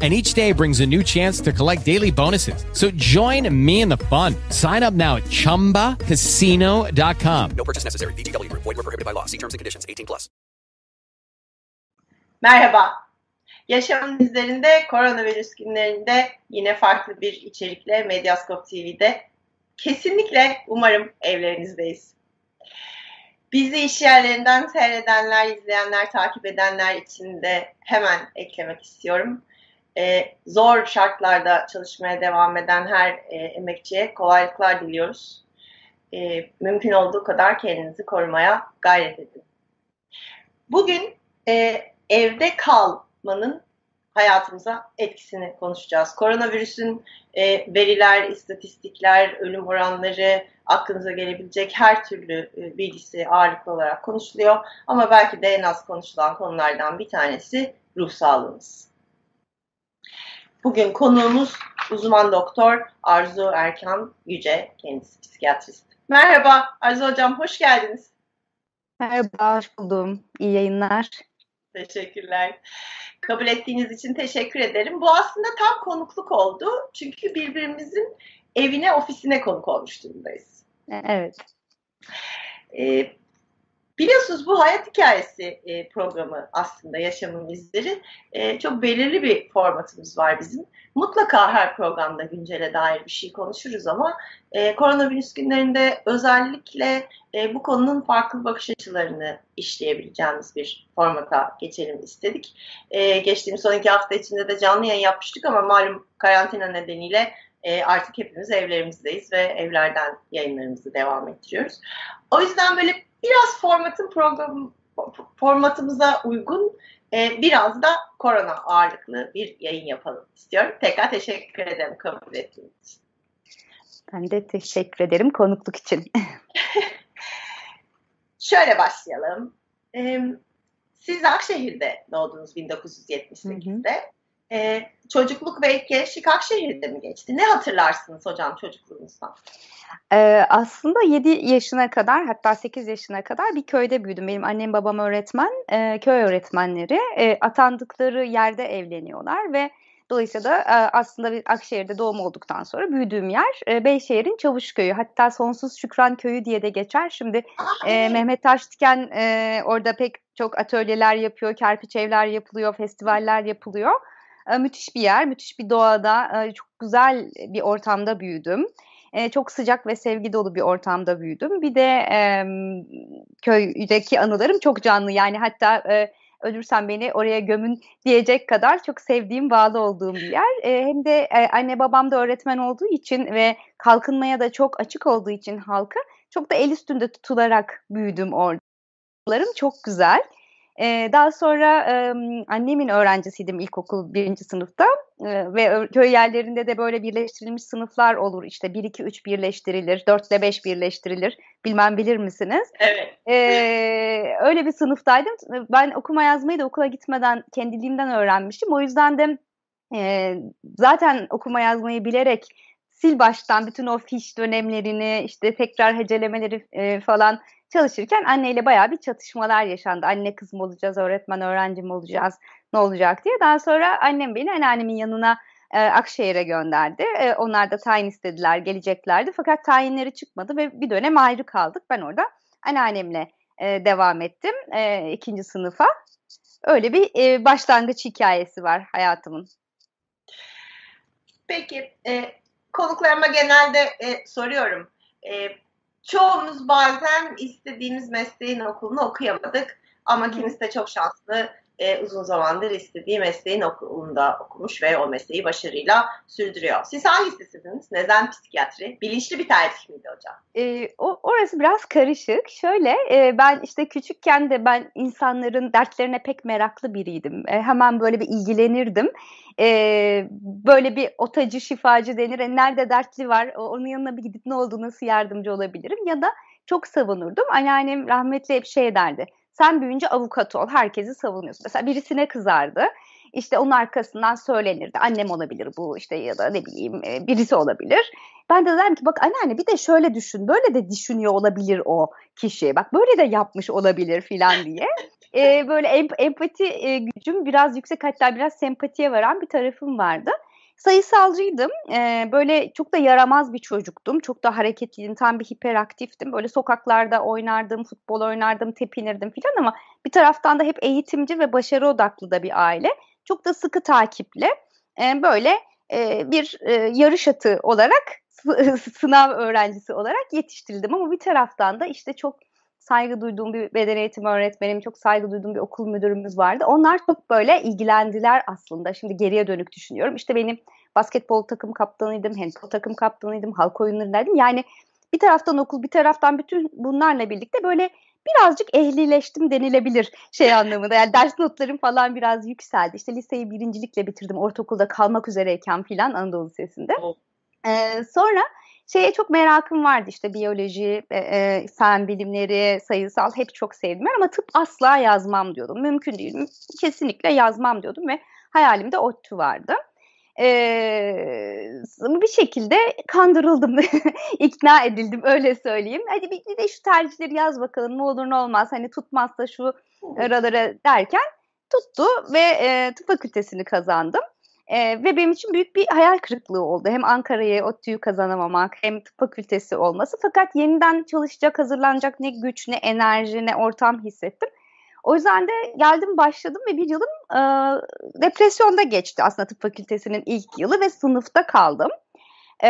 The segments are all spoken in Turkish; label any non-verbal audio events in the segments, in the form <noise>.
and each day brings a new chance to collect daily bonuses. So join me in the fun. Sign up now at ChumbaCasino.com. No purchase necessary. VGW Group. Void were prohibited by law. See terms and conditions. 18 plus. Merhaba. Yaşamın izlerinde koronavirüs günlerinde yine farklı bir içerikle Medyaskop TV'de kesinlikle umarım evlerinizdeyiz. Bizi iş yerlerinden seyredenler, izleyenler, takip edenler için de hemen eklemek istiyorum. Ee, zor şartlarda çalışmaya devam eden her e, emekçiye kolaylıklar diliyoruz. Ee, mümkün olduğu kadar kendinizi korumaya gayret edin. Bugün e, evde kalmanın hayatımıza etkisini konuşacağız. Koronavirüsün e, veriler, istatistikler, ölüm oranları, aklınıza gelebilecek her türlü e, bilgisi ağırlıklı olarak konuşuluyor. Ama belki de en az konuşulan konulardan bir tanesi ruh sağlığımız. Bugün konuğumuz uzman doktor Arzu Erkan Yüce, kendisi psikiyatrist. Merhaba Arzu Hocam, hoş geldiniz. Merhaba, hoş buldum. İyi yayınlar. Teşekkürler. Kabul ettiğiniz için teşekkür ederim. Bu aslında tam konukluk oldu. Çünkü birbirimizin evine, ofisine konuk olmuş durumdayız. Evet. Ee, biliyorsunuz bu hayat hikayesi e, programı aslında yaşamın izleri. E, çok belirli bir formatımız var bizim. Mutlaka her programda güncele dair bir şey konuşuruz ama e, koronavirüs günlerinde özellikle e, bu konunun farklı bakış açılarını işleyebileceğimiz bir formata geçelim istedik. E, geçtiğimiz son iki hafta içinde de canlı yayın yapmıştık ama malum karantina nedeniyle e, artık hepimiz evlerimizdeyiz ve evlerden yayınlarımızı devam ettiriyoruz. O yüzden böyle biraz formatın program formatımıza uygun e, biraz da korona ağırlıklı bir yayın yapalım istiyorum. Tekrar teşekkür ederim kabul ettiğiniz için. Ben de teşekkür ederim konukluk için. <laughs> Şöyle başlayalım. Ee, siz Akşehir'de doğdunuz 1978'de. Hı hı. Ee, çocukluk ve gençlik Akşehir'de mi geçti? Ne hatırlarsınız hocam çocukluğunuzdan? Ee, aslında 7 yaşına kadar hatta 8 yaşına kadar bir köyde büyüdüm. Benim annem babam öğretmen, e, köy öğretmenleri. E, atandıkları yerde evleniyorlar ve Dolayısıyla da aslında bir Akşehir'de doğum olduktan sonra büyüdüğüm yer e, Beyşehir'in Çavuşköy'ü. Hatta Sonsuz Şükran Köyü diye de geçer. Şimdi e, Mehmet Taştiken e, orada pek çok atölyeler yapıyor, kerpiç evler yapılıyor, festivaller yapılıyor. E, müthiş bir yer, müthiş bir doğada, e, çok güzel bir ortamda büyüdüm. E, çok sıcak ve sevgi dolu bir ortamda büyüdüm. Bir de köydeki anılarım çok canlı. Yani hatta e, ölürsem beni oraya gömün diyecek kadar çok sevdiğim, bağlı olduğum bir yer. Hem de anne babam da öğretmen olduğu için ve kalkınmaya da çok açık olduğu için halka çok da el üstünde tutularak büyüdüm orada. Çok güzel. Ee, daha sonra e, annemin öğrencisiydim ilkokul birinci sınıfta e, ve köy yerlerinde de böyle birleştirilmiş sınıflar olur. İşte 1, 2, 3 birleştirilir, 4 ile 5 birleştirilir. Bilmem bilir misiniz? Evet. Ee, öyle bir sınıftaydım. Ben okuma yazmayı da okula gitmeden kendiliğimden öğrenmiştim. O yüzden de e, zaten okuma yazmayı bilerek sil baştan bütün o fiş dönemlerini işte tekrar hecelemeleri e, falan çalışırken anneyle bayağı bir çatışmalar yaşandı. Anne kız mı olacağız, öğretmen öğrenci mi olacağız, ne olacak diye. Daha sonra annem beni anneannemin yanına e, Akşehir'e gönderdi. E, onlar da tayin istediler, geleceklerdi. Fakat tayinleri çıkmadı ve bir dönem ayrı kaldık. Ben orada anneannemle e, devam ettim e, ikinci sınıfa. Öyle bir e, başlangıç hikayesi var hayatımın. Peki, e, konuklarıma genelde e, soruyorum. E, çoğumuz bazen istediğimiz mesleğin okulunu okuyamadık. Ama kimisi de çok şanslı e, uzun zamandır istediği mesleğin okulunda okumuş ve o mesleği başarıyla sürdürüyor. Siz hangisisiniz? Neden psikiyatri? Bilinçli bir tercih miydi hocam? E, o, orası biraz karışık. Şöyle e, ben işte küçükken de ben insanların dertlerine pek meraklı biriydim. E, hemen böyle bir ilgilenirdim. E, böyle bir otacı, şifacı denir. E, nerede dertli var? Onun yanına bir gidip ne oldu, nasıl yardımcı olabilirim? Ya da çok savunurdum. Anneannem rahmetli hep şey derdi Sen büyüyünce avukat ol. Herkesi savunuyorsun. Mesela birisine kızardı. İşte onun arkasından söylenirdi. Annem olabilir bu işte ya da ne bileyim e, birisi olabilir. Ben de dedim ki bak anneanne bir de şöyle düşün. Böyle de düşünüyor olabilir o kişi. Bak böyle de yapmış olabilir filan diye. Ee, böyle emp empati e, gücüm biraz yüksek hatta biraz sempatiye varan bir tarafım vardı. Sayısalcıydım. Ee, böyle çok da yaramaz bir çocuktum. Çok da hareketliydim. Tam bir hiperaktiftim. Böyle sokaklarda oynardım, futbol oynardım, tepinirdim filan ama bir taraftan da hep eğitimci ve başarı odaklı da bir aile. Çok da sıkı takiple e, böyle e, bir e, yarış atı olarak <laughs> sınav öğrencisi olarak yetiştirildim ama bir taraftan da işte çok saygı duyduğum bir beden eğitimi öğretmenim, çok saygı duyduğum bir okul müdürümüz vardı. Onlar çok böyle ilgilendiler aslında. Şimdi geriye dönük düşünüyorum. İşte benim basketbol takım kaptanıydım, handball takım kaptanıydım, halk oyunlarındaydım. Yani bir taraftan okul, bir taraftan bütün bunlarla birlikte böyle birazcık ehlileştim denilebilir şey anlamında. Yani ders notlarım falan biraz yükseldi. İşte liseyi birincilikle bitirdim. Ortaokulda kalmak üzereyken filan Anadolu Lisesi'nde. Ee, sonra şeye çok merakım vardı işte biyoloji, e, e, fen bilimleri, sayısal hep çok sevdim ama tıp asla yazmam diyordum. Mümkün değil. Kesinlikle yazmam diyordum ve hayalimde ODTÜ vardı. Ee, bir şekilde kandırıldım, <laughs> ikna edildim öyle söyleyeyim. Hadi bir de şu tercihleri yaz bakalım ne olur ne olmaz hani tutmazsa şu aralara derken tuttu ve e, tıp fakültesini kazandım. E, ve benim için büyük bir hayal kırıklığı oldu. Hem Ankara'ya ODTÜ'yü kazanamamak hem tıp fakültesi olması. Fakat yeniden çalışacak, hazırlanacak ne güç, ne enerji, ne ortam hissettim. O yüzden de geldim başladım ve bir yılım e, depresyonda geçti aslında tıp fakültesinin ilk yılı ve sınıfta kaldım. E,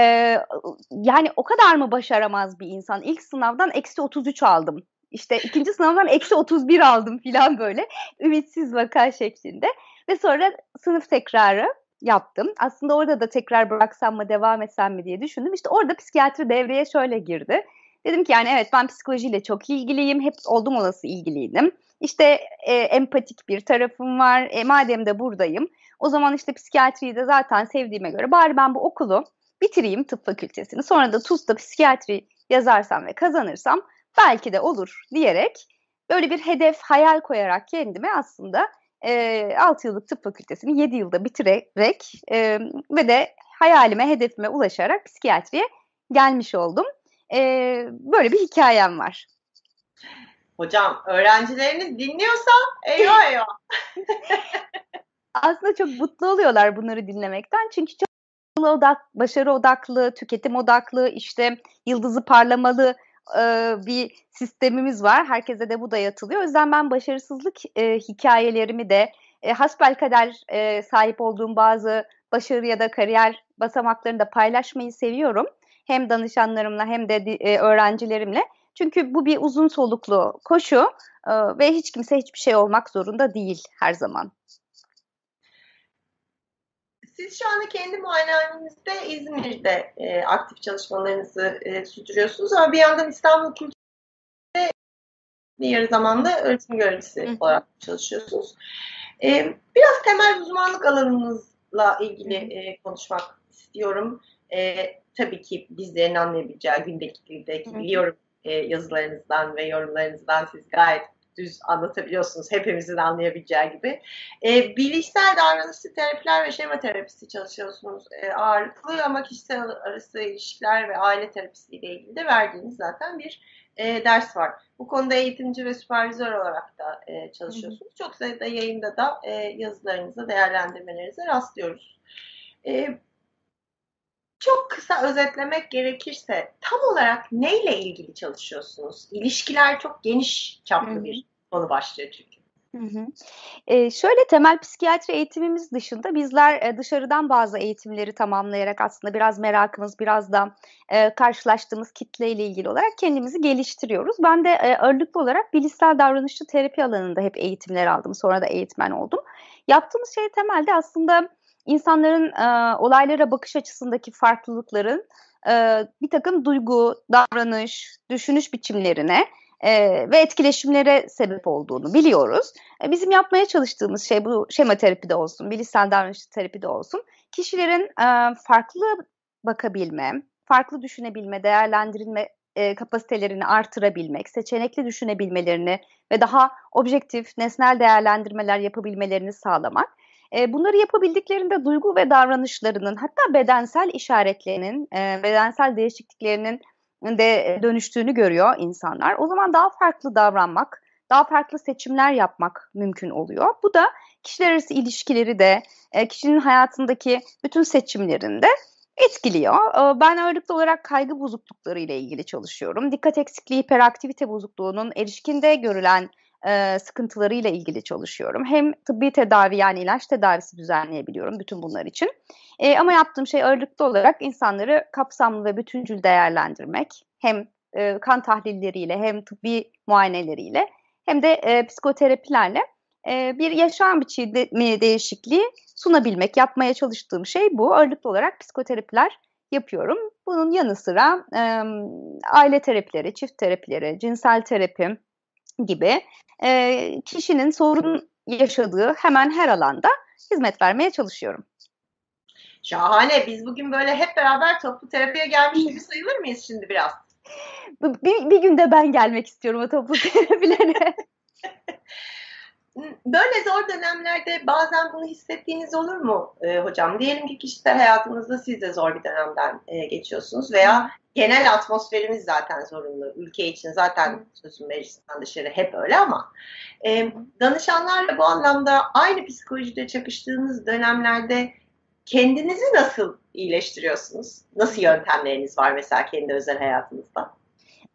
yani o kadar mı başaramaz bir insan? İlk sınavdan eksi 33 aldım. İşte ikinci sınavdan eksi 31 aldım falan böyle ümitsiz vaka şeklinde. Ve sonra sınıf tekrarı yaptım. Aslında orada da tekrar bıraksam mı devam etsem mi diye düşündüm. İşte orada psikiyatri devreye şöyle girdi. Dedim ki yani evet ben psikolojiyle çok ilgiliyim. Hep oldum olası ilgiliydim. İşte e, empatik bir tarafım var. E, madem de buradayım. O zaman işte psikiyatriyi de zaten sevdiğime göre bari ben bu okulu bitireyim tıp fakültesini. Sonra da TUS'ta psikiyatri yazarsam ve kazanırsam belki de olur diyerek böyle bir hedef, hayal koyarak kendime aslında e, 6 yıllık tıp fakültesini 7 yılda bitirerek e, ve de hayalime, hedefime ulaşarak psikiyatriye gelmiş oldum. E, böyle bir hikayem var. Hocam öğrencileriniz dinliyorsa eyvah eyvah. <laughs> Aslında çok mutlu oluyorlar bunları dinlemekten. Çünkü çok odak, başarı odaklı, tüketim odaklı, işte yıldızı parlamalı e, bir sistemimiz var. Herkese de bu dayatılıyor. O yüzden ben başarısızlık e, hikayelerimi de e, hasbelkader e, sahip olduğum bazı başarı ya da kariyer basamaklarını da paylaşmayı seviyorum. Hem danışanlarımla hem de e, öğrencilerimle. Çünkü bu bir uzun soluklu koşu e, ve hiç kimse hiçbir şey olmak zorunda değil her zaman. Siz şu anda kendi muayenehanenizde İzmir'de e, aktif çalışmalarınızı e, sürdürüyorsunuz ama bir yandan İstanbul Kültür'de yarı zamanda öğretim görevlisi olarak çalışıyorsunuz. E, biraz temel uzmanlık alanınızla ilgili e, konuşmak istiyorum. E, tabii ki bizlerin anlayabileceği gündelikliğindeki biliyorum e, yazılarınızdan ve yorumlarınızdan siz gayet düz anlatabiliyorsunuz hepimizin anlayabileceği gibi. E, bilişsel davranışçı terapiler ve şema terapisi çalışıyorsunuz e, ağırlıklı ama kişisel arası ilişkiler ve aile terapisi ile ilgili de verdiğiniz zaten bir e, ders var. Bu konuda eğitimci ve süpervizör olarak da e, çalışıyorsunuz. Çok sayıda yayında da e, yazılarınıza, değerlendirmelerinize rastlıyoruz. E, çok kısa özetlemek gerekirse tam olarak neyle ilgili çalışıyorsunuz? İlişkiler çok geniş çaplı Hı-hı. bir konu başlığı çünkü. Hı hı. Ee, şöyle temel psikiyatri eğitimimiz dışında bizler e, dışarıdan bazı eğitimleri tamamlayarak aslında biraz merakımız biraz da e, karşılaştığımız kitleyle ilgili olarak kendimizi geliştiriyoruz. Ben de e, ağırlıklı olarak bilişsel davranışçı terapi alanında hep eğitimler aldım. Sonra da eğitmen oldum. Yaptığımız şey temelde aslında insanların e, olaylara bakış açısındaki farklılıkların e, bir takım duygu, davranış, düşünüş biçimlerine e, ve etkileşimlere sebep olduğunu biliyoruz. E, bizim yapmaya çalıştığımız şey bu şema terapide olsun, bilişsel davranış terapide olsun. Kişilerin e, farklı bakabilme, farklı düşünebilme, değerlendirilme e, kapasitelerini artırabilmek, seçenekli düşünebilmelerini ve daha objektif, nesnel değerlendirmeler yapabilmelerini sağlamak. E, bunları yapabildiklerinde duygu ve davranışlarının hatta bedensel işaretlerinin, e, bedensel değişikliklerinin de dönüştüğünü görüyor insanlar. O zaman daha farklı davranmak, daha farklı seçimler yapmak mümkün oluyor. Bu da kişiler arası ilişkileri de, e, kişinin hayatındaki bütün seçimlerinde etkiliyor. E, ben ağırlıklı olarak kaygı bozuklukları ile ilgili çalışıyorum. Dikkat eksikliği, hiperaktivite bozukluğunun erişkinde görülen e, sıkıntılarıyla ilgili çalışıyorum. Hem tıbbi tedavi yani ilaç tedavisi düzenleyebiliyorum bütün bunlar için. E, ama yaptığım şey ağırlıklı olarak insanları kapsamlı ve bütüncül değerlendirmek. Hem e, kan tahlilleriyle hem tıbbi muayeneleriyle hem de e, psikoterapilerle e, bir yaşam biçimi değişikliği sunabilmek. Yapmaya çalıştığım şey bu. Ağırlıklı olarak psikoterapiler yapıyorum. Bunun yanı sıra e, aile terapileri, çift terapileri, cinsel terapi gibi e, kişinin sorun yaşadığı hemen her alanda hizmet vermeye çalışıyorum. Şahane. Biz bugün böyle hep beraber toplu terapiye gelmiş gibi sayılır mıyız şimdi biraz? Bir, bir günde ben gelmek istiyorum o toplu <laughs> terapilere. <laughs> Böyle zor dönemlerde bazen bunu hissettiğiniz olur mu e, hocam? Diyelim ki kişisel hayatınızda siz de zor bir dönemden e, geçiyorsunuz veya genel atmosferimiz zaten zorunlu. Ülke için zaten sözün meclisinden dışarı hep öyle ama e, danışanlarla bu anlamda aynı psikolojide çakıştığınız dönemlerde kendinizi nasıl iyileştiriyorsunuz? Nasıl yöntemleriniz var mesela kendi özel hayatınızda?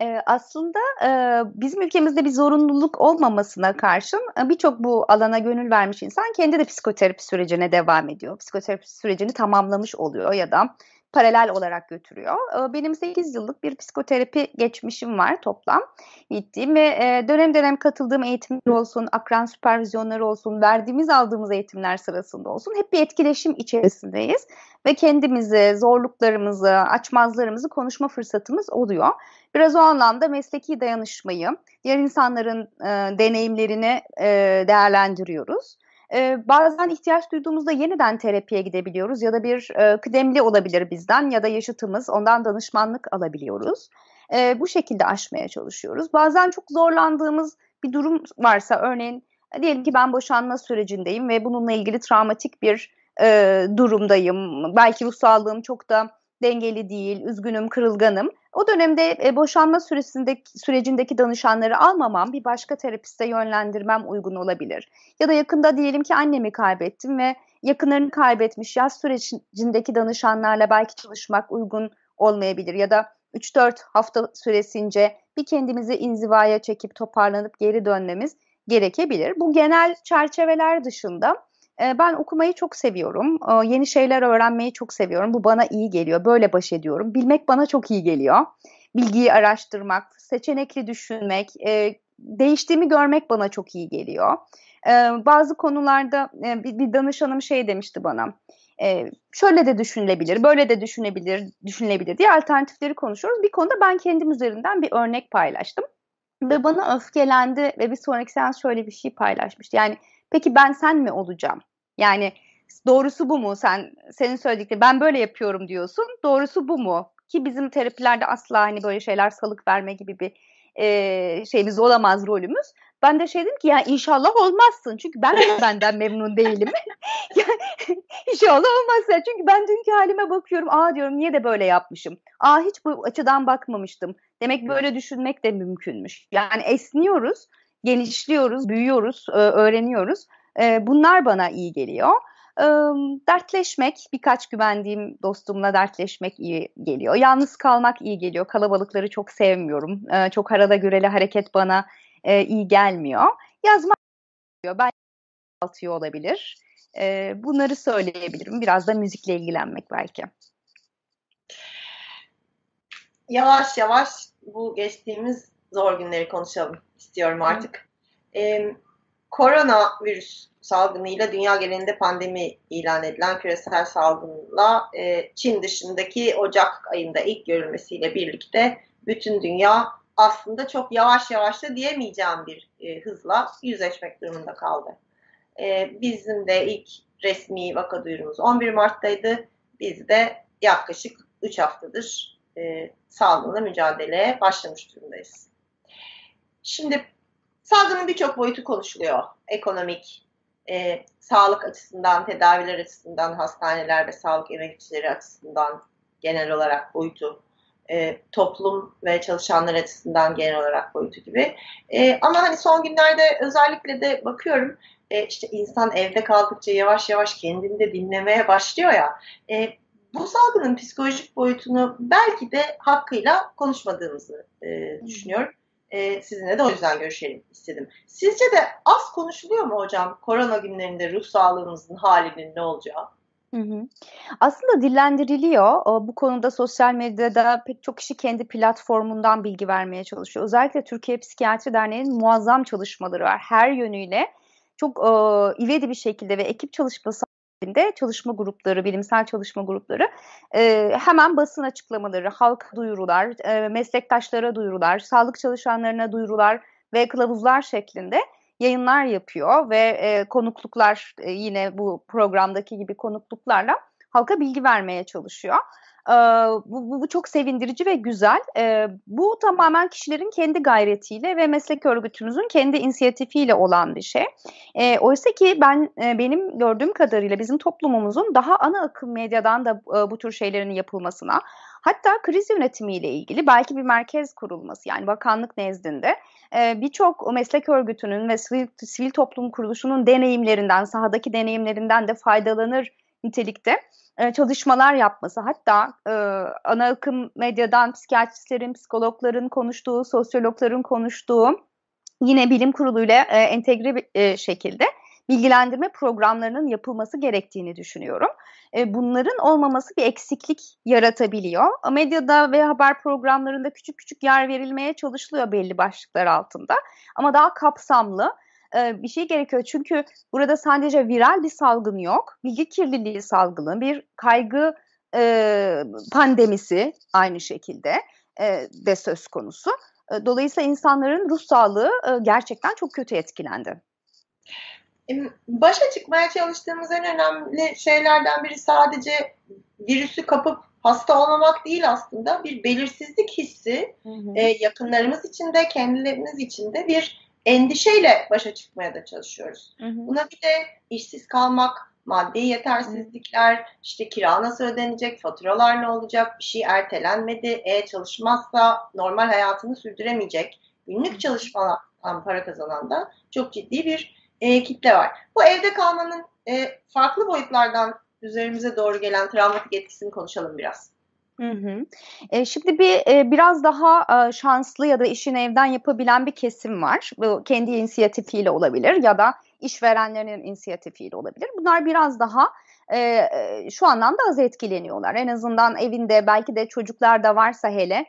Ee, aslında e, bizim ülkemizde bir zorunluluk olmamasına karşın e, birçok bu alana gönül vermiş insan kendi de psikoterapi sürecine devam ediyor. Psikoterapi sürecini tamamlamış oluyor ya da paralel olarak götürüyor. Ee, benim 8 yıllık bir psikoterapi geçmişim var toplam gittiğim ve e, dönem dönem katıldığım eğitimler olsun, akran süpervizyonları olsun, verdiğimiz aldığımız eğitimler sırasında olsun hep bir etkileşim içerisindeyiz ve kendimizi, zorluklarımızı, açmazlarımızı konuşma fırsatımız oluyor. Biraz o anlamda mesleki dayanışmayı, diğer insanların e, deneyimlerini e, değerlendiriyoruz. Ee, bazen ihtiyaç duyduğumuzda yeniden terapiye gidebiliyoruz ya da bir e, kıdemli olabilir bizden ya da yaşıtımız ondan danışmanlık alabiliyoruz. E, bu şekilde aşmaya çalışıyoruz. Bazen çok zorlandığımız bir durum varsa örneğin diyelim ki ben boşanma sürecindeyim ve bununla ilgili travmatik bir e, durumdayım. Belki ruh sağlığım çok da dengeli değil, üzgünüm, kırılganım. O dönemde e, boşanma süresindeki sürecindeki danışanları almamam, bir başka terapiste yönlendirmem uygun olabilir. Ya da yakında diyelim ki annemi kaybettim ve yakınlarını kaybetmiş yaz sürecindeki danışanlarla belki çalışmak uygun olmayabilir ya da 3-4 hafta süresince bir kendimizi inzivaya çekip toparlanıp geri dönmemiz gerekebilir. Bu genel çerçeveler dışında ben okumayı çok seviyorum. Yeni şeyler öğrenmeyi çok seviyorum. Bu bana iyi geliyor. Böyle baş ediyorum. Bilmek bana çok iyi geliyor. Bilgiyi araştırmak, seçenekli düşünmek, değiştiğimi görmek bana çok iyi geliyor. Bazı konularda bir danışanım şey demişti bana. Şöyle de düşünülebilir, böyle de düşünebilir, düşünülebilir diye alternatifleri konuşuyoruz. Bir konuda ben kendim üzerinden bir örnek paylaştım. Ve bana öfkelendi ve bir sonraki seans şöyle bir şey paylaşmıştı. Yani Peki ben sen mi olacağım? Yani doğrusu bu mu? Sen senin söyledikleri ben böyle yapıyorum diyorsun. Doğrusu bu mu? Ki bizim terapilerde asla hani böyle şeyler salık verme gibi bir e, şeyimiz olamaz rolümüz. Ben de şey dedim ki ya inşallah olmazsın. Çünkü ben de <laughs> benden memnun değilim. <laughs> inşallah olmazsın. Çünkü ben dünkü halime bakıyorum. Aa diyorum niye de böyle yapmışım. Aa hiç bu açıdan bakmamıştım. Demek böyle düşünmek de mümkünmüş. Yani esniyoruz genişliyoruz, büyüyoruz, öğreniyoruz. Bunlar bana iyi geliyor. Dertleşmek, birkaç güvendiğim dostumla dertleşmek iyi geliyor. Yalnız kalmak iyi geliyor. Kalabalıkları çok sevmiyorum. Çok arada güreli hareket bana iyi gelmiyor. Yazmak gerekiyor. Ben altıyor olabilir. Bunları söyleyebilirim. Biraz da müzikle ilgilenmek belki. Yavaş yavaş bu geçtiğimiz zor günleri konuşalım istiyorum artık. Ee, koronavirüs salgınıyla dünya genelinde pandemi ilan edilen küresel salgınla e, Çin dışındaki Ocak ayında ilk görülmesiyle birlikte bütün dünya aslında çok yavaş yavaş da diyemeyeceğim bir e, hızla yüzleşmek durumunda kaldı. E, bizim de ilk resmi vaka duyurumuz 11 Mart'taydı. Biz de yaklaşık 3 haftadır e, salgınla mücadeleye başlamış durumdayız. Şimdi salgının birçok boyutu konuşuluyor. Ekonomik, e, sağlık açısından, tedaviler açısından, hastaneler ve sağlık emekçileri açısından genel olarak boyutu, e, toplum ve çalışanlar açısından genel olarak boyutu gibi. E, ama hani son günlerde özellikle de bakıyorum e, işte insan evde kaldıkça yavaş yavaş kendini de dinlemeye başlıyor ya. E, bu salgının psikolojik boyutunu belki de hakkıyla konuşmadığımızı e, düşünüyorum. E, sizinle de o yüzden görüşelim istedim. Sizce de az konuşuluyor mu hocam korona günlerinde ruh sağlığımızın halinin ne olacağı? Aslında dillendiriliyor. Bu konuda sosyal medyada pek çok kişi kendi platformundan bilgi vermeye çalışıyor. Özellikle Türkiye Psikiyatri Derneği'nin muazzam çalışmaları var. Her yönüyle çok e, ivedi bir şekilde ve ekip çalışması halinde çalışma grupları, bilimsel çalışma grupları e, hemen basın açıklamaları, halk duyurular, e, meslektaşlara duyurular, sağlık çalışanlarına duyurular ve kılavuzlar şeklinde yayınlar yapıyor ve e, konukluklar e, yine bu programdaki gibi konukluklarla halka bilgi vermeye çalışıyor. E, bu, bu, bu çok sevindirici ve güzel. E, bu tamamen kişilerin kendi gayretiyle ve meslek örgütümüzün kendi inisiyatifiyle olan bir şey. E, oysa ki ben e, benim gördüğüm kadarıyla bizim toplumumuzun daha ana akım medyadan da e, bu tür şeylerin yapılmasına Hatta kriz yönetimiyle ilgili belki bir merkez kurulması yani bakanlık nezdinde birçok meslek örgütünün ve sivil, sivil toplum kuruluşunun deneyimlerinden, sahadaki deneyimlerinden de faydalanır nitelikte e, çalışmalar yapması. Hatta e, ana akım medyadan psikiyatristlerin, psikologların konuştuğu, sosyologların konuştuğu yine bilim kuruluyla e, entegre e, şekilde bilgilendirme programlarının yapılması gerektiğini düşünüyorum. E, bunların olmaması bir eksiklik yaratabiliyor. Medyada ve haber programlarında küçük küçük yer verilmeye çalışılıyor belli başlıklar altında. Ama daha kapsamlı e, bir şey gerekiyor. Çünkü burada sadece viral bir salgın yok. Bilgi kirliliği salgını, bir kaygı e, pandemisi aynı şekilde de söz konusu. Dolayısıyla insanların ruh sağlığı gerçekten çok kötü etkilendi. Başa çıkmaya çalıştığımız en önemli şeylerden biri sadece virüsü kapıp hasta olmamak değil aslında bir belirsizlik hissi hı hı. E, yakınlarımız için de kendilerimiz için de bir endişeyle başa çıkmaya da çalışıyoruz. Hı hı. Buna bir de işsiz kalmak, maddi yetersizlikler, hı. işte kira nasıl ödenecek, faturalar ne olacak, bir şey ertelenmedi, e çalışmazsa normal hayatını sürdüremeyecek, günlük çalışmadan para kazanan da çok ciddi bir e, kitle var. Bu evde kalmanın e, farklı boyutlardan üzerimize doğru gelen travmatik etkisini konuşalım biraz. Hı hı. E, şimdi bir e, biraz daha e, şanslı ya da işini evden yapabilen bir kesim var. Bu kendi inisiyatifiyle olabilir ya da işverenlerinin inisiyatifiyle olabilir. Bunlar biraz daha e, e şu anlamda az etkileniyorlar. En azından evinde belki de çocuklar da varsa hele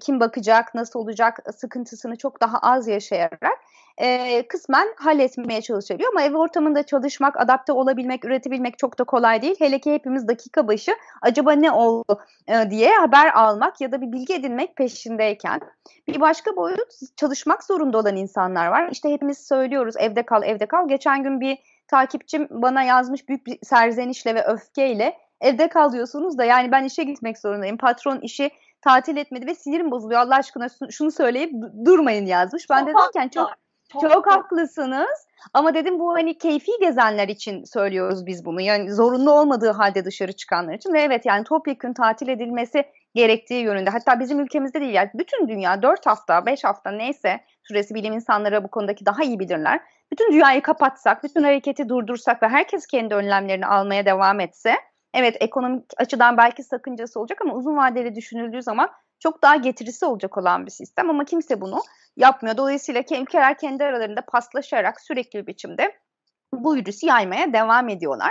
kim bakacak, nasıl olacak sıkıntısını çok daha az yaşayarak e, kısmen halletmeye çalışabiliyor. Ama ev ortamında çalışmak, adapte olabilmek, üretebilmek çok da kolay değil. Hele ki hepimiz dakika başı acaba ne oldu e, diye haber almak ya da bir bilgi edinmek peşindeyken. Bir başka boyut çalışmak zorunda olan insanlar var. İşte hepimiz söylüyoruz evde kal, evde kal. Geçen gün bir takipçim bana yazmış büyük bir serzenişle ve öfkeyle evde kal diyorsunuz da yani ben işe gitmek zorundayım. Patron işi tatil etmedi ve sinirim bozuluyor. Allah aşkına şunu söyleyip durmayın yazmış. Ben de derken çok çok, çok haklısınız. Ama dedim bu hani keyfi gezenler için söylüyoruz biz bunu. Yani zorunlu olmadığı halde dışarı çıkanlar için. Ve evet yani topyekün tatil edilmesi gerektiği yönünde. Hatta bizim ülkemizde değil yani bütün dünya 4 hafta 5 hafta neyse süresi bilim insanları bu konudaki daha iyi bilirler. Bütün dünyayı kapatsak, bütün hareketi durdursak ve herkes kendi önlemlerini almaya devam etse evet ekonomik açıdan belki sakıncası olacak ama uzun vadeli düşünüldüğü zaman çok daha getirisi olacak olan bir sistem ama kimse bunu yapmıyor. Dolayısıyla ülkeler kendi aralarında paslaşarak sürekli bir biçimde bu virüsü yaymaya devam ediyorlar.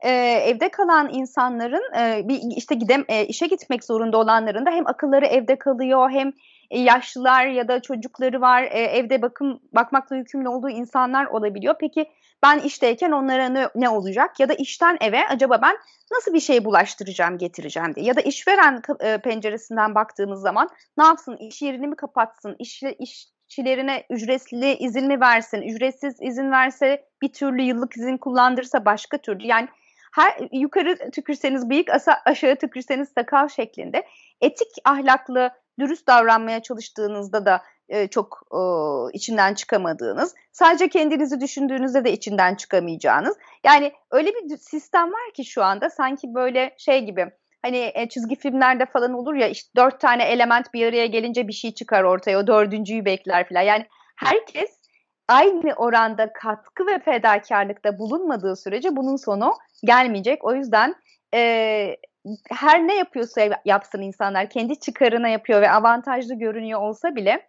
Ee, evde kalan insanların e, bir işte gidem e, işe gitmek zorunda olanların da hem akılları evde kalıyor hem yaşlılar ya da çocukları var e, evde bakım bakmakla yükümlü olduğu insanlar olabiliyor. Peki ben işteyken onlara ne, ne olacak? Ya da işten eve acaba ben nasıl bir şey bulaştıracağım getireceğim diye. Ya da işveren e, penceresinden baktığımız zaman ne yapsın? İş yerini mi kapatsın? İş, işçilerine ücretli izin mi versin? Ücretsiz izin verse bir türlü yıllık izin kullandırsa başka türlü. Yani her yukarı tükürseniz bıyık, aşağı tükürseniz sakal şeklinde etik, ahlaklı, dürüst davranmaya çalıştığınızda da e, çok içinden çıkamadığınız, sadece kendinizi düşündüğünüzde de içinden çıkamayacağınız. Yani öyle bir sistem var ki şu anda sanki böyle şey gibi hani e, çizgi filmlerde falan olur ya işte dört tane element bir araya gelince bir şey çıkar ortaya o dördüncüyü bekler falan. Yani herkes aynı oranda katkı ve fedakarlıkta bulunmadığı sürece bunun sonu gelmeyecek. O yüzden e, her ne yapıyorsa yapsın insanlar kendi çıkarına yapıyor ve avantajlı görünüyor olsa bile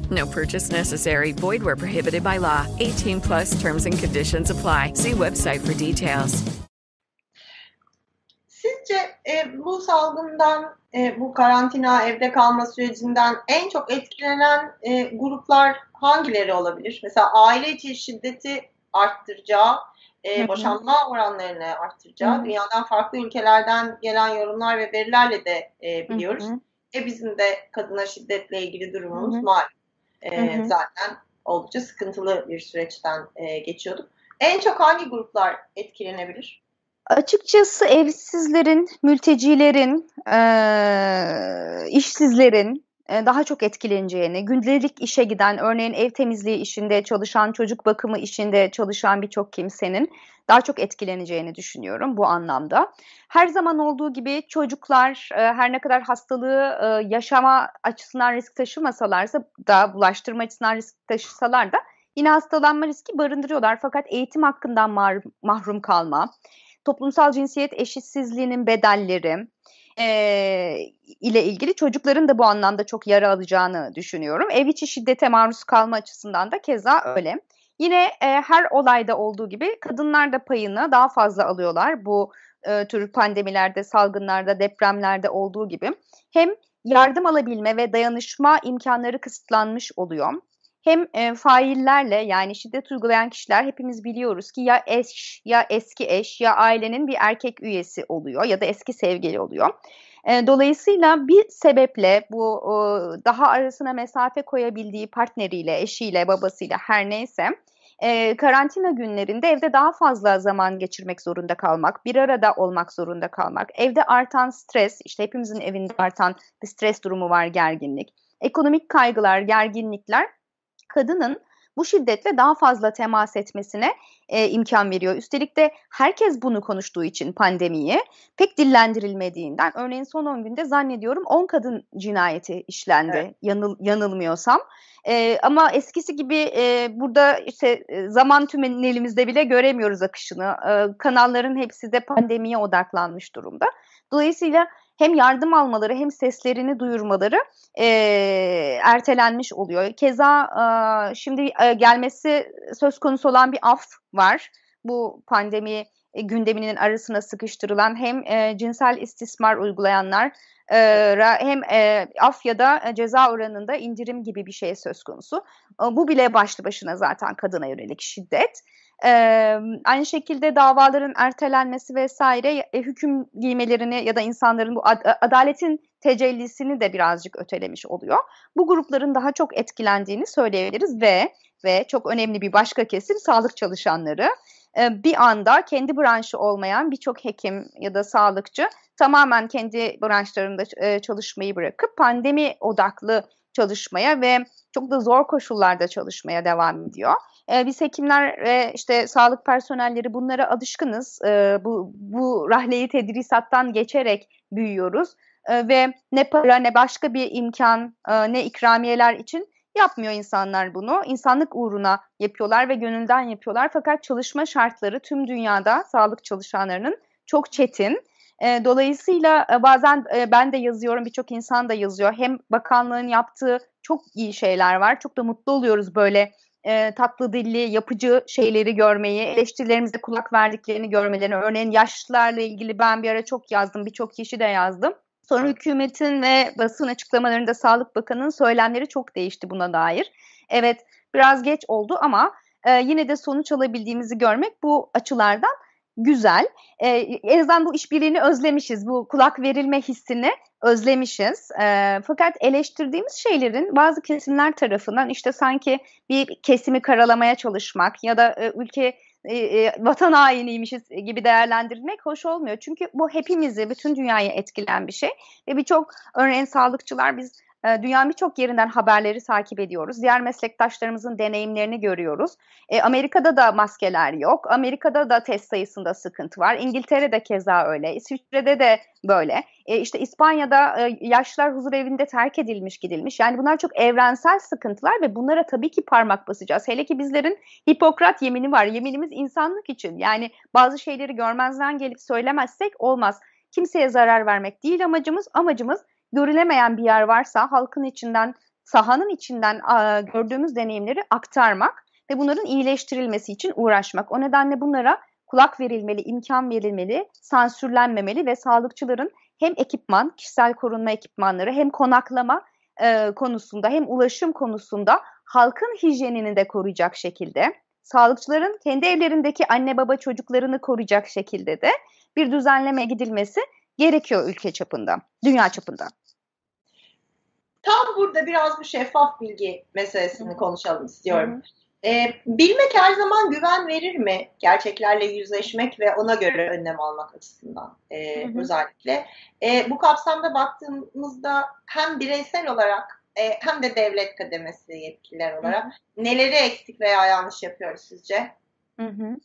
No purchase necessary. Void where prohibited by law. 18 plus terms and conditions apply. See website for details. Sizce e, bu salgından, e, bu karantina, evde kalma sürecinden en çok etkilenen e, gruplar hangileri olabilir? Mesela aile içi şiddeti arttıracağı, e, boşanma oranlarını arttıracağı, Hı-hı. dünyadan farklı ülkelerden gelen yorumlar ve verilerle de e, biliyoruz. Hı-hı. E bizim de kadına şiddetle ilgili durumumuz Hı-hı. malum. E, zaten oldukça sıkıntılı bir süreçten e, geçiyorduk. En çok hangi gruplar etkilenebilir? Açıkçası evsizlerin, mültecilerin, e, işsizlerin daha çok etkileneceğini, gündelik işe giden, örneğin ev temizliği işinde çalışan, çocuk bakımı işinde çalışan birçok kimsenin daha çok etkileneceğini düşünüyorum bu anlamda. Her zaman olduğu gibi çocuklar e, her ne kadar hastalığı e, yaşama açısından risk taşımasalarsa da bulaştırma açısından risk taşısalar da yine hastalanma riski barındırıyorlar. Fakat eğitim hakkından mahrum kalma, toplumsal cinsiyet eşitsizliğinin bedelleri, e, ile ilgili çocukların da bu anlamda çok yara alacağını düşünüyorum. Ev içi şiddete maruz kalma açısından da keza öyle. Yine e, her olayda olduğu gibi kadınlar da payını daha fazla alıyorlar bu e, tür pandemilerde, salgınlarda, depremlerde olduğu gibi. Hem yardım alabilme ve dayanışma imkanları kısıtlanmış oluyor. Hem e, faillerle yani şiddet uygulayan kişiler hepimiz biliyoruz ki ya eş ya eski eş ya ailenin bir erkek üyesi oluyor ya da eski sevgili oluyor. E, dolayısıyla bir sebeple bu e, daha arasına mesafe koyabildiği partneriyle, eşiyle, babasıyla her neyse e, karantina günlerinde evde daha fazla zaman geçirmek zorunda kalmak, bir arada olmak zorunda kalmak, evde artan stres, işte hepimizin evinde artan bir stres durumu var, gerginlik, ekonomik kaygılar, gerginlikler kadının bu şiddetle daha fazla temas etmesine e, imkan veriyor. Üstelik de herkes bunu konuştuğu için pandemiyi pek dillendirilmediğinden örneğin son 10 günde zannediyorum 10 kadın cinayeti işlendi evet. yanıl, yanılmıyorsam. E, ama eskisi gibi e, burada işte e, zaman tümenelimizde bile göremiyoruz akışını. E, kanalların hepsi de pandemiye odaklanmış durumda. Dolayısıyla hem yardım almaları hem seslerini duyurmaları e, ertelenmiş oluyor. Keza e, şimdi e, gelmesi söz konusu olan bir af var. Bu pandemi e, gündeminin arasına sıkıştırılan hem e, cinsel istismar uygulayanlar e, hem e, af ya da e, ceza oranında indirim gibi bir şey söz konusu. E, bu bile başlı başına zaten kadına yönelik şiddet. E, aynı şekilde davaların ertelenmesi vesaire e, hüküm giymelerini ya da insanların bu ad- adaletin tecellisini de birazcık ötelemiş oluyor. Bu grupların daha çok etkilendiğini söyleyebiliriz ve ve çok önemli bir başka kesim sağlık çalışanları. Bir anda kendi branşı olmayan birçok hekim ya da sağlıkçı tamamen kendi branşlarında çalışmayı bırakıp pandemi odaklı çalışmaya ve çok da zor koşullarda çalışmaya devam ediyor. E, biz hekimler ve işte sağlık personelleri bunlara alışkınız. E, bu, bu rahleyi tedrisattan geçerek büyüyoruz e, ve ne para ne başka bir imkan e, ne ikramiyeler için yapmıyor insanlar bunu. İnsanlık uğruna yapıyorlar ve gönülden yapıyorlar. Fakat çalışma şartları tüm dünyada sağlık çalışanlarının çok çetin. E, dolayısıyla e, bazen e, ben de yazıyorum, birçok insan da yazıyor. Hem bakanlığın yaptığı çok iyi şeyler var. Çok da mutlu oluyoruz böyle tatlı dilli, yapıcı şeyleri görmeyi, eleştirilerimize kulak verdiklerini görmelerini. Örneğin yaşlılarla ilgili ben bir ara çok yazdım, birçok kişi de yazdım. Sonra hükümetin ve basın açıklamalarında Sağlık Bakanı'nın söylemleri çok değişti buna dair. Evet biraz geç oldu ama yine de sonuç alabildiğimizi görmek bu açılardan güzel. E, en azından bu işbirliğini özlemişiz. Bu kulak verilme hissini özlemişiz. E, fakat eleştirdiğimiz şeylerin bazı kesimler tarafından işte sanki bir kesimi karalamaya çalışmak ya da e, ülke e, e, vatan hainiymişiz gibi değerlendirilmek hoş olmuyor. Çünkü bu hepimizi, bütün dünyayı etkilen bir şey. Ve birçok örneğin sağlıkçılar biz e, dünyanın birçok yerinden haberleri takip ediyoruz. Diğer meslektaşlarımızın deneyimlerini görüyoruz. E, Amerika'da da maskeler yok. Amerika'da da test sayısında sıkıntı var. İngiltere'de keza öyle. İsviçre'de de böyle. E, işte İspanya'da e, yaşlılar huzur evinde terk edilmiş gidilmiş. Yani bunlar çok evrensel sıkıntılar ve bunlara tabii ki parmak basacağız. Hele ki bizlerin Hipokrat yemini var. Yeminimiz insanlık için. Yani bazı şeyleri görmezden gelip söylemezsek olmaz. Kimseye zarar vermek değil amacımız. Amacımız görülemeyen bir yer varsa halkın içinden, sahanın içinden gördüğümüz deneyimleri aktarmak ve bunların iyileştirilmesi için uğraşmak. O nedenle bunlara kulak verilmeli, imkan verilmeli, sansürlenmemeli ve sağlıkçıların hem ekipman, kişisel korunma ekipmanları hem konaklama e, konusunda hem ulaşım konusunda halkın hijyenini de koruyacak şekilde, sağlıkçıların kendi evlerindeki anne baba çocuklarını koruyacak şekilde de bir düzenleme gidilmesi gerekiyor ülke çapında, dünya çapında. Tam burada biraz bu şeffaf bilgi meselesini konuşalım istiyorum. Ee, bilmek her zaman güven verir mi? Gerçeklerle yüzleşmek ve ona göre önlem almak açısından e, özellikle. E, bu kapsamda baktığımızda hem bireysel olarak e, hem de devlet kademesi yetkililer olarak hı hı. neleri eksik veya yanlış yapıyoruz sizce? Hı hı.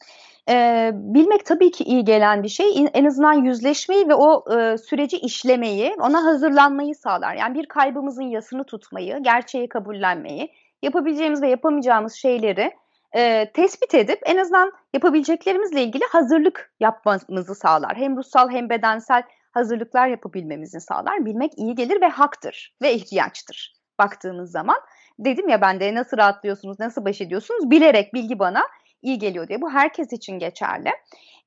Ee, bilmek tabii ki iyi gelen bir şey. En azından yüzleşmeyi ve o e, süreci işlemeyi, ona hazırlanmayı sağlar. Yani bir kaybımızın yasını tutmayı, gerçeği kabullenmeyi, yapabileceğimiz ve yapamayacağımız şeyleri e, tespit edip en azından yapabileceklerimizle ilgili hazırlık yapmamızı sağlar. Hem ruhsal hem bedensel hazırlıklar yapabilmemizi sağlar. Bilmek iyi gelir ve haktır ve ihtiyaçtır baktığımız zaman. Dedim ya ben de nasıl rahatlıyorsunuz, nasıl baş ediyorsunuz bilerek bilgi bana iyi geliyor diye. Bu herkes için geçerli.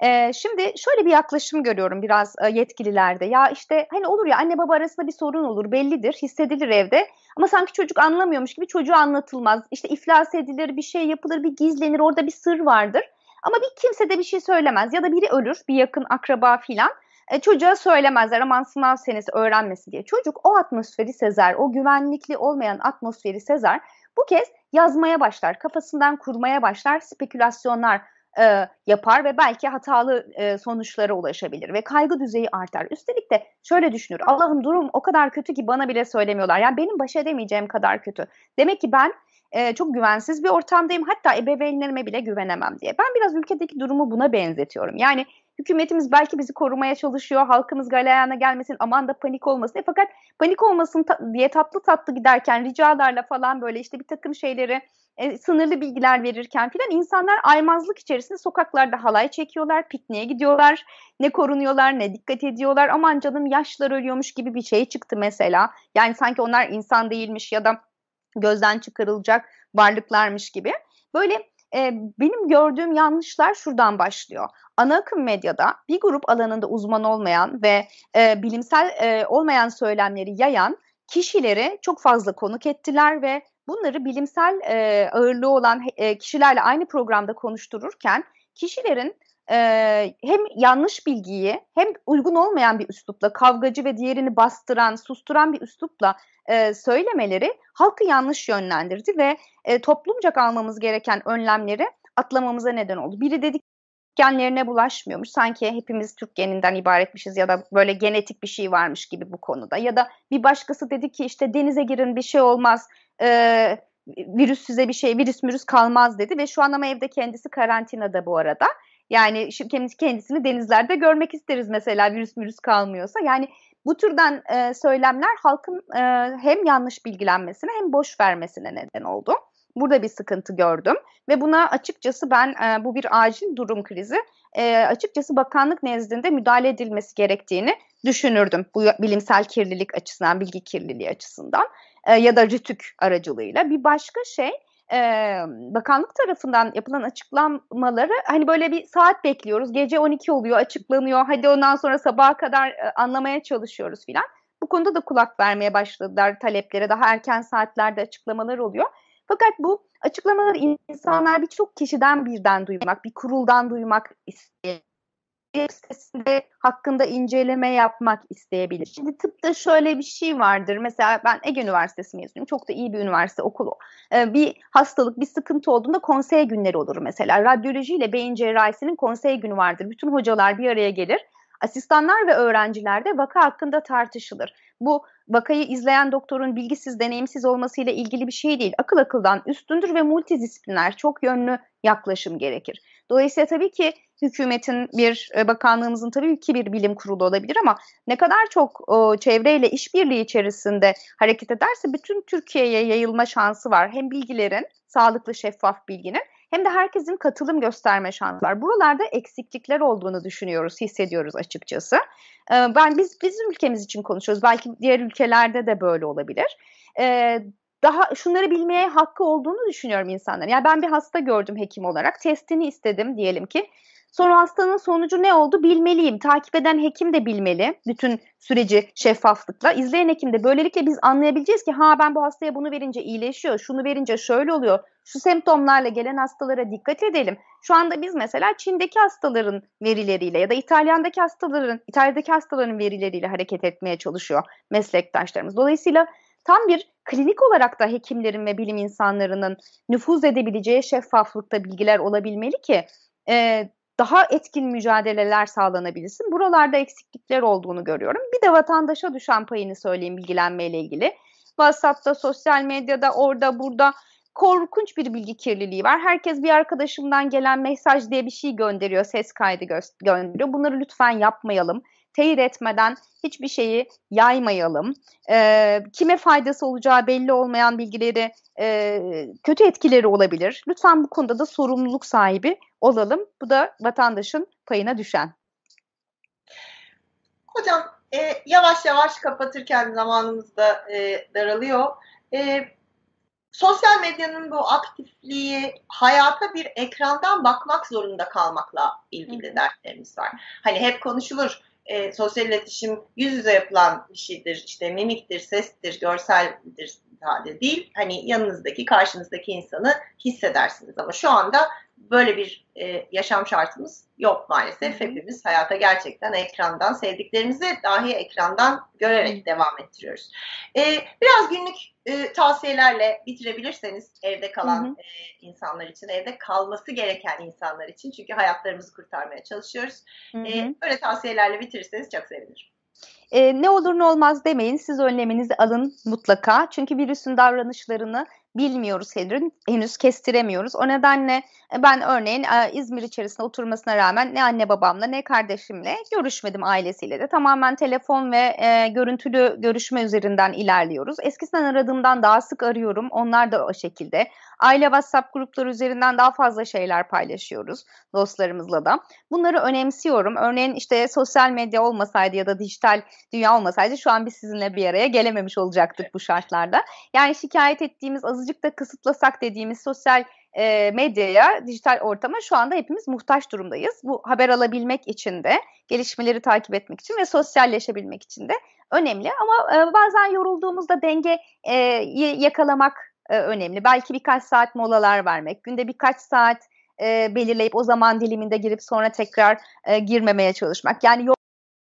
Ee, şimdi şöyle bir yaklaşım görüyorum biraz e, yetkililerde. Ya işte hani olur ya anne baba arasında bir sorun olur bellidir, hissedilir evde. Ama sanki çocuk anlamıyormuş gibi çocuğa anlatılmaz. İşte iflas edilir, bir şey yapılır, bir gizlenir, orada bir sır vardır. Ama bir kimse de bir şey söylemez ya da biri ölür, bir yakın akraba filan. E, çocuğa söylemezler aman sınav senesi öğrenmesi diye. Çocuk o atmosferi sezer, o güvenlikli olmayan atmosferi sezer. Bu kez yazmaya başlar, kafasından kurmaya başlar, spekülasyonlar e, yapar ve belki hatalı e, sonuçlara ulaşabilir ve kaygı düzeyi artar. Üstelik de şöyle düşünür, Allah'ım durum o kadar kötü ki bana bile söylemiyorlar. Yani benim baş edemeyeceğim kadar kötü. Demek ki ben e, çok güvensiz bir ortamdayım hatta ebeveynlerime bile güvenemem diye. Ben biraz ülkedeki durumu buna benzetiyorum. Yani hükümetimiz belki bizi korumaya çalışıyor, halkımız galeyana gelmesin, aman da panik olmasın diye. Fakat panik olmasın ta- diye tatlı tatlı giderken ricalarla falan böyle işte bir takım şeyleri e, sınırlı bilgiler verirken filan insanlar aymazlık içerisinde sokaklarda halay çekiyorlar, pikniğe gidiyorlar, ne korunuyorlar, ne dikkat ediyorlar. Aman canım yaşlar ölüyormuş gibi bir şey çıktı mesela. Yani sanki onlar insan değilmiş ya da gözden çıkarılacak varlıklarmış gibi. Böyle e, benim gördüğüm yanlışlar şuradan başlıyor. Ana akım medyada bir grup alanında uzman olmayan ve e, bilimsel e, olmayan söylemleri yayan kişileri çok fazla konuk ettiler ve bunları bilimsel e, ağırlığı olan e, kişilerle aynı programda konuştururken kişilerin e, hem yanlış bilgiyi hem uygun olmayan bir üslupla kavgacı ve diğerini bastıran, susturan bir üslupla e, söylemeleri halkı yanlış yönlendirdi ve e, toplumca almamız gereken önlemleri atlamamıza neden oldu. Biri dedik genlerine bulaşmıyormuş. Sanki hepimiz Türk geninden ibaretmişiz ya da böyle genetik bir şey varmış gibi bu konuda. Ya da bir başkası dedi ki işte denize girin bir şey olmaz. Ee, virüs size bir şey, virüs mürüs kalmaz dedi ve şu an ama evde kendisi karantinada bu arada. Yani kendisini denizlerde görmek isteriz mesela virüs virüs kalmıyorsa. Yani bu türden e, söylemler halkın e, hem yanlış bilgilenmesine hem boş vermesine neden oldu. Burada bir sıkıntı gördüm ve buna açıkçası ben e, bu bir acil durum krizi. E, açıkçası bakanlık nezdinde müdahale edilmesi gerektiğini düşünürdüm. Bu bilimsel kirlilik açısından, bilgi kirliliği açısından e, ya da rütük aracılığıyla. Bir başka şey e, bakanlık tarafından yapılan açıklamaları hani böyle bir saat bekliyoruz. Gece 12 oluyor açıklanıyor. Hadi ondan sonra sabaha kadar e, anlamaya çalışıyoruz filan. Bu konuda da kulak vermeye başladılar taleplere. Daha erken saatlerde açıklamalar oluyor. Fakat bu açıklamaları insanlar birçok kişiden birden duymak, bir kuruldan duymak istiyor web sitesinde hakkında inceleme yapmak isteyebilir. Şimdi tıpta şöyle bir şey vardır. Mesela ben Ege Üniversitesi mezunuyum. Çok da iyi bir üniversite okulu. Ee, bir hastalık, bir sıkıntı olduğunda konsey günleri olur mesela. Radyoloji ile beyin cerrahisinin konsey günü vardır. Bütün hocalar bir araya gelir. Asistanlar ve öğrenciler de vaka hakkında tartışılır. Bu vakayı izleyen doktorun bilgisiz, deneyimsiz olmasıyla ilgili bir şey değil. Akıl akıldan üstündür ve multidisipliner, çok yönlü yaklaşım gerekir. Dolayısıyla tabii ki hükümetin bir e, bakanlığımızın tabii ki bir bilim kurulu olabilir ama ne kadar çok çevreyle işbirliği içerisinde hareket ederse bütün Türkiye'ye yayılma şansı var. Hem bilgilerin, sağlıklı şeffaf bilginin hem de herkesin katılım gösterme şansı var. Buralarda eksiklikler olduğunu düşünüyoruz, hissediyoruz açıkçası. Ee, ben biz bizim ülkemiz için konuşuyoruz. Belki diğer ülkelerde de böyle olabilir. Ee, daha şunları bilmeye hakkı olduğunu düşünüyorum insanların. Yani ben bir hasta gördüm hekim olarak. Testini istedim diyelim ki. Sonra hastanın sonucu ne oldu bilmeliyim. Takip eden hekim de bilmeli bütün süreci şeffaflıkla. İzleyen hekim de böylelikle biz anlayabileceğiz ki ha ben bu hastaya bunu verince iyileşiyor, şunu verince şöyle oluyor. Şu semptomlarla gelen hastalara dikkat edelim. Şu anda biz mesela Çin'deki hastaların verileriyle ya da İtalyan'daki hastaların, İtalya'daki hastaların verileriyle hareket etmeye çalışıyor meslektaşlarımız. Dolayısıyla tam bir klinik olarak da hekimlerin ve bilim insanlarının nüfuz edebileceği şeffaflıkta bilgiler olabilmeli ki e, daha etkin mücadeleler sağlanabilsin. Buralarda eksiklikler olduğunu görüyorum. Bir de vatandaşa düşen payını söyleyeyim bilgilenmeyle ilgili. WhatsApp'ta, sosyal medyada, orada, burada korkunç bir bilgi kirliliği var. Herkes bir arkadaşımdan gelen mesaj diye bir şey gönderiyor, ses kaydı gö- gönderiyor. Bunları lütfen yapmayalım teyit etmeden hiçbir şeyi yaymayalım. E, kime faydası olacağı belli olmayan bilgileri e, kötü etkileri olabilir. Lütfen bu konuda da sorumluluk sahibi olalım. Bu da vatandaşın payına düşen. Hocam e, yavaş yavaş kapatırken zamanımız da e, daralıyor. E, sosyal medyanın bu aktifliği hayata bir ekrandan bakmak zorunda kalmakla ilgili dertlerimiz var. Hani hep konuşulur e, sosyal iletişim yüz yüze yapılan bir şeydir. İşte mimiktir, sestir, görseldir sadece değil. Hani yanınızdaki, karşınızdaki insanı hissedersiniz. Ama şu anda böyle bir e, yaşam şartımız yok maalesef. Hepimiz hayata gerçekten ekrandan, sevdiklerimizi dahi ekrandan görerek devam ettiriyoruz. E, biraz günlük e, tavsiyelerle bitirebilirseniz evde kalan hı hı. E, insanlar için, evde kalması gereken insanlar için. Çünkü hayatlarımızı kurtarmaya çalışıyoruz. Hı hı. E, böyle tavsiyelerle bitirirseniz çok sevinirim. E, ne olur ne olmaz demeyin. Siz önleminizi alın mutlaka. Çünkü virüsün davranışlarını bilmiyoruz henüz, henüz kestiremiyoruz. O nedenle e, ben örneğin e, İzmir içerisinde oturmasına rağmen ne anne babamla ne kardeşimle görüşmedim ailesiyle de. Tamamen telefon ve e, görüntülü görüşme üzerinden ilerliyoruz. Eskisinden aradığımdan daha sık arıyorum. Onlar da o şekilde. Aile WhatsApp grupları üzerinden daha fazla şeyler paylaşıyoruz dostlarımızla da. Bunları önemsiyorum. Örneğin işte sosyal medya olmasaydı ya da dijital dünya olmasaydı şu an biz sizinle bir araya gelememiş olacaktık bu şartlarda. Yani şikayet ettiğimiz azıcık da kısıtlasak dediğimiz sosyal e, medyaya, dijital ortama şu anda hepimiz muhtaç durumdayız. Bu haber alabilmek için de, gelişmeleri takip etmek için ve sosyalleşebilmek için de önemli. Ama e, bazen yorulduğumuzda denge e, yakalamak e, önemli. Belki birkaç saat molalar vermek, günde birkaç saat e, belirleyip o zaman diliminde girip sonra tekrar e, girmemeye çalışmak. Yani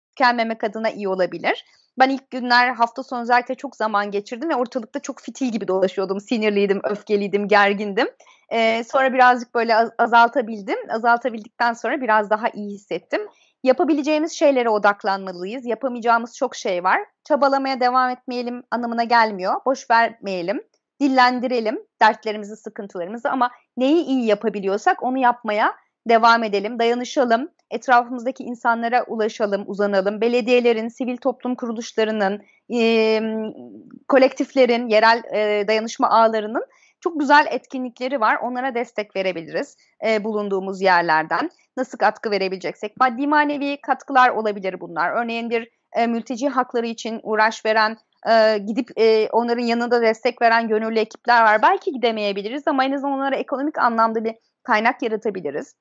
tükenmemek adına iyi olabilir. Ben ilk günler hafta sonu özellikle çok zaman geçirdim ve ortalıkta çok fitil gibi dolaşıyordum. Sinirliydim, öfkeliydim, gergindim. Ee, sonra birazcık böyle az- azaltabildim. Azaltabildikten sonra biraz daha iyi hissettim. Yapabileceğimiz şeylere odaklanmalıyız. Yapamayacağımız çok şey var. Çabalamaya devam etmeyelim anlamına gelmiyor. Boş vermeyelim. Dillendirelim dertlerimizi, sıkıntılarımızı ama neyi iyi yapabiliyorsak onu yapmaya devam edelim, dayanışalım, etrafımızdaki insanlara ulaşalım, uzanalım. Belediyelerin, sivil toplum kuruluşlarının, e, kolektiflerin, yerel e, dayanışma ağlarının çok güzel etkinlikleri var. Onlara destek verebiliriz e, bulunduğumuz yerlerden. Nasıl katkı verebileceksek. Maddi manevi katkılar olabilir bunlar. Örneğin bir e, mülteci hakları için uğraş veren e, gidip e, onların yanında destek veren gönüllü ekipler var. Belki gidemeyebiliriz ama en azından onlara ekonomik anlamda bir kaynak yaratabiliriz.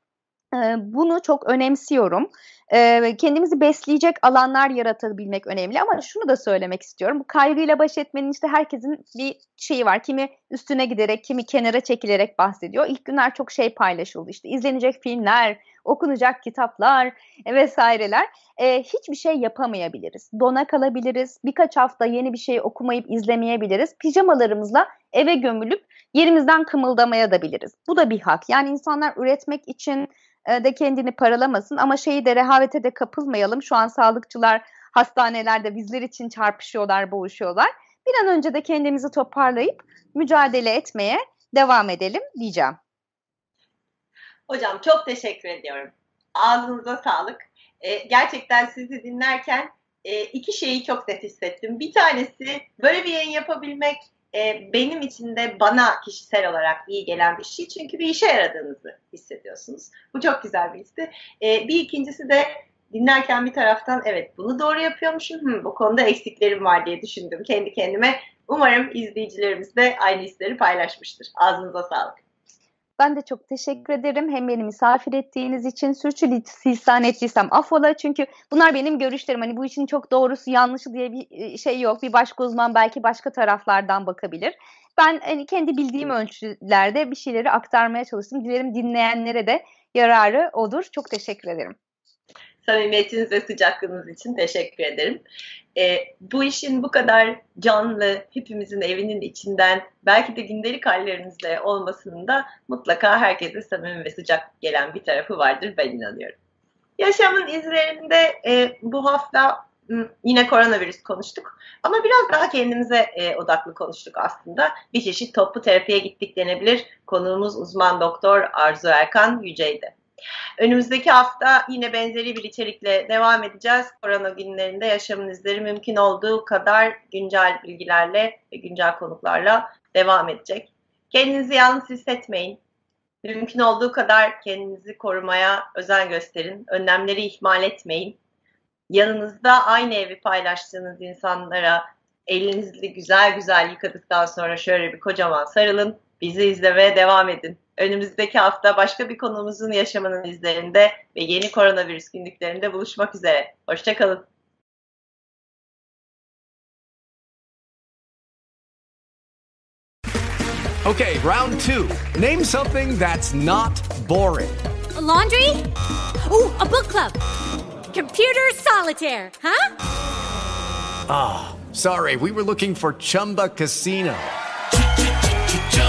E, bunu çok önemsiyorum. E, kendimizi besleyecek alanlar yaratabilmek önemli ama şunu da söylemek istiyorum. Bu kaygıyla baş etmenin işte herkesin bir şeyi var. Kimi üstüne giderek, kimi kenara çekilerek bahsediyor. İlk günler çok şey paylaşıldı. İşte izlenecek filmler, okunacak kitaplar vesaireler. E, hiçbir şey yapamayabiliriz. Dona kalabiliriz. Birkaç hafta yeni bir şey okumayıp izlemeyebiliriz. Pijamalarımızla eve gömülüp yerimizden kımıldamaya da biliriz. Bu da bir hak. Yani insanlar üretmek için e, de kendini paralamasın ama şeyi de rehavete de kapılmayalım. Şu an sağlıkçılar hastanelerde bizler için çarpışıyorlar, boğuşuyorlar. Bir an önce de kendimizi toparlayıp mücadele etmeye devam edelim diyeceğim. Hocam çok teşekkür ediyorum. Ağzınıza sağlık. Ee, gerçekten sizi dinlerken e, iki şeyi çok net hissettim. Bir tanesi böyle bir yayın yapabilmek e, benim için de bana kişisel olarak iyi gelen bir şey. Çünkü bir işe yaradığınızı hissediyorsunuz. Bu çok güzel bir histi. E, bir ikincisi de dinlerken bir taraftan evet bunu doğru yapıyormuşum. Hı, bu konuda eksiklerim var diye düşündüm kendi kendime. Umarım izleyicilerimiz de aynı hisleri paylaşmıştır. Ağzınıza sağlık. Ben de çok teşekkür ederim. Hem beni misafir ettiğiniz için sürçülisan ettiysem affola. Çünkü bunlar benim görüşlerim. Hani bu işin çok doğrusu yanlışı diye bir e, şey yok. Bir başka uzman belki başka taraflardan bakabilir. Ben hani kendi bildiğim ölçülerde bir şeyleri aktarmaya çalıştım. Dilerim dinleyenlere de yararı odur. Çok teşekkür ederim samimiyetiniz ve sıcaklığınız için teşekkür ederim. E, bu işin bu kadar canlı, hepimizin evinin içinden, belki de gündelik hallerimizle olmasının da mutlaka herkese samimi ve sıcak gelen bir tarafı vardır ben inanıyorum. Yaşamın izlerinde e, bu hafta yine koronavirüs konuştuk ama biraz daha kendimize e, odaklı konuştuk aslında. Bir çeşit toplu terapiye gittik denebilir. Konuğumuz uzman doktor Arzu Erkan Yücey'di. Önümüzdeki hafta yine benzeri bir içerikle devam edeceğiz. Korona günlerinde yaşamın izleri mümkün olduğu kadar güncel bilgilerle ve güncel konuklarla devam edecek. Kendinizi yalnız hissetmeyin. Mümkün olduğu kadar kendinizi korumaya özen gösterin. Önlemleri ihmal etmeyin. Yanınızda aynı evi paylaştığınız insanlara elinizi güzel güzel yıkadıktan sonra şöyle bir kocaman sarılın. Bizi izlemeye devam edin. Önümüzdeki hafta başka bir konumuzun yaşamının izlerinde ve yeni koronavirüs günlüklerinde buluşmak üzere. Hoşçakalın. Okay, round two. Name something that's not boring. A laundry? Ooh, a book club. Computer solitaire, huh? Ah, oh, sorry, we were looking for Chumba Casino.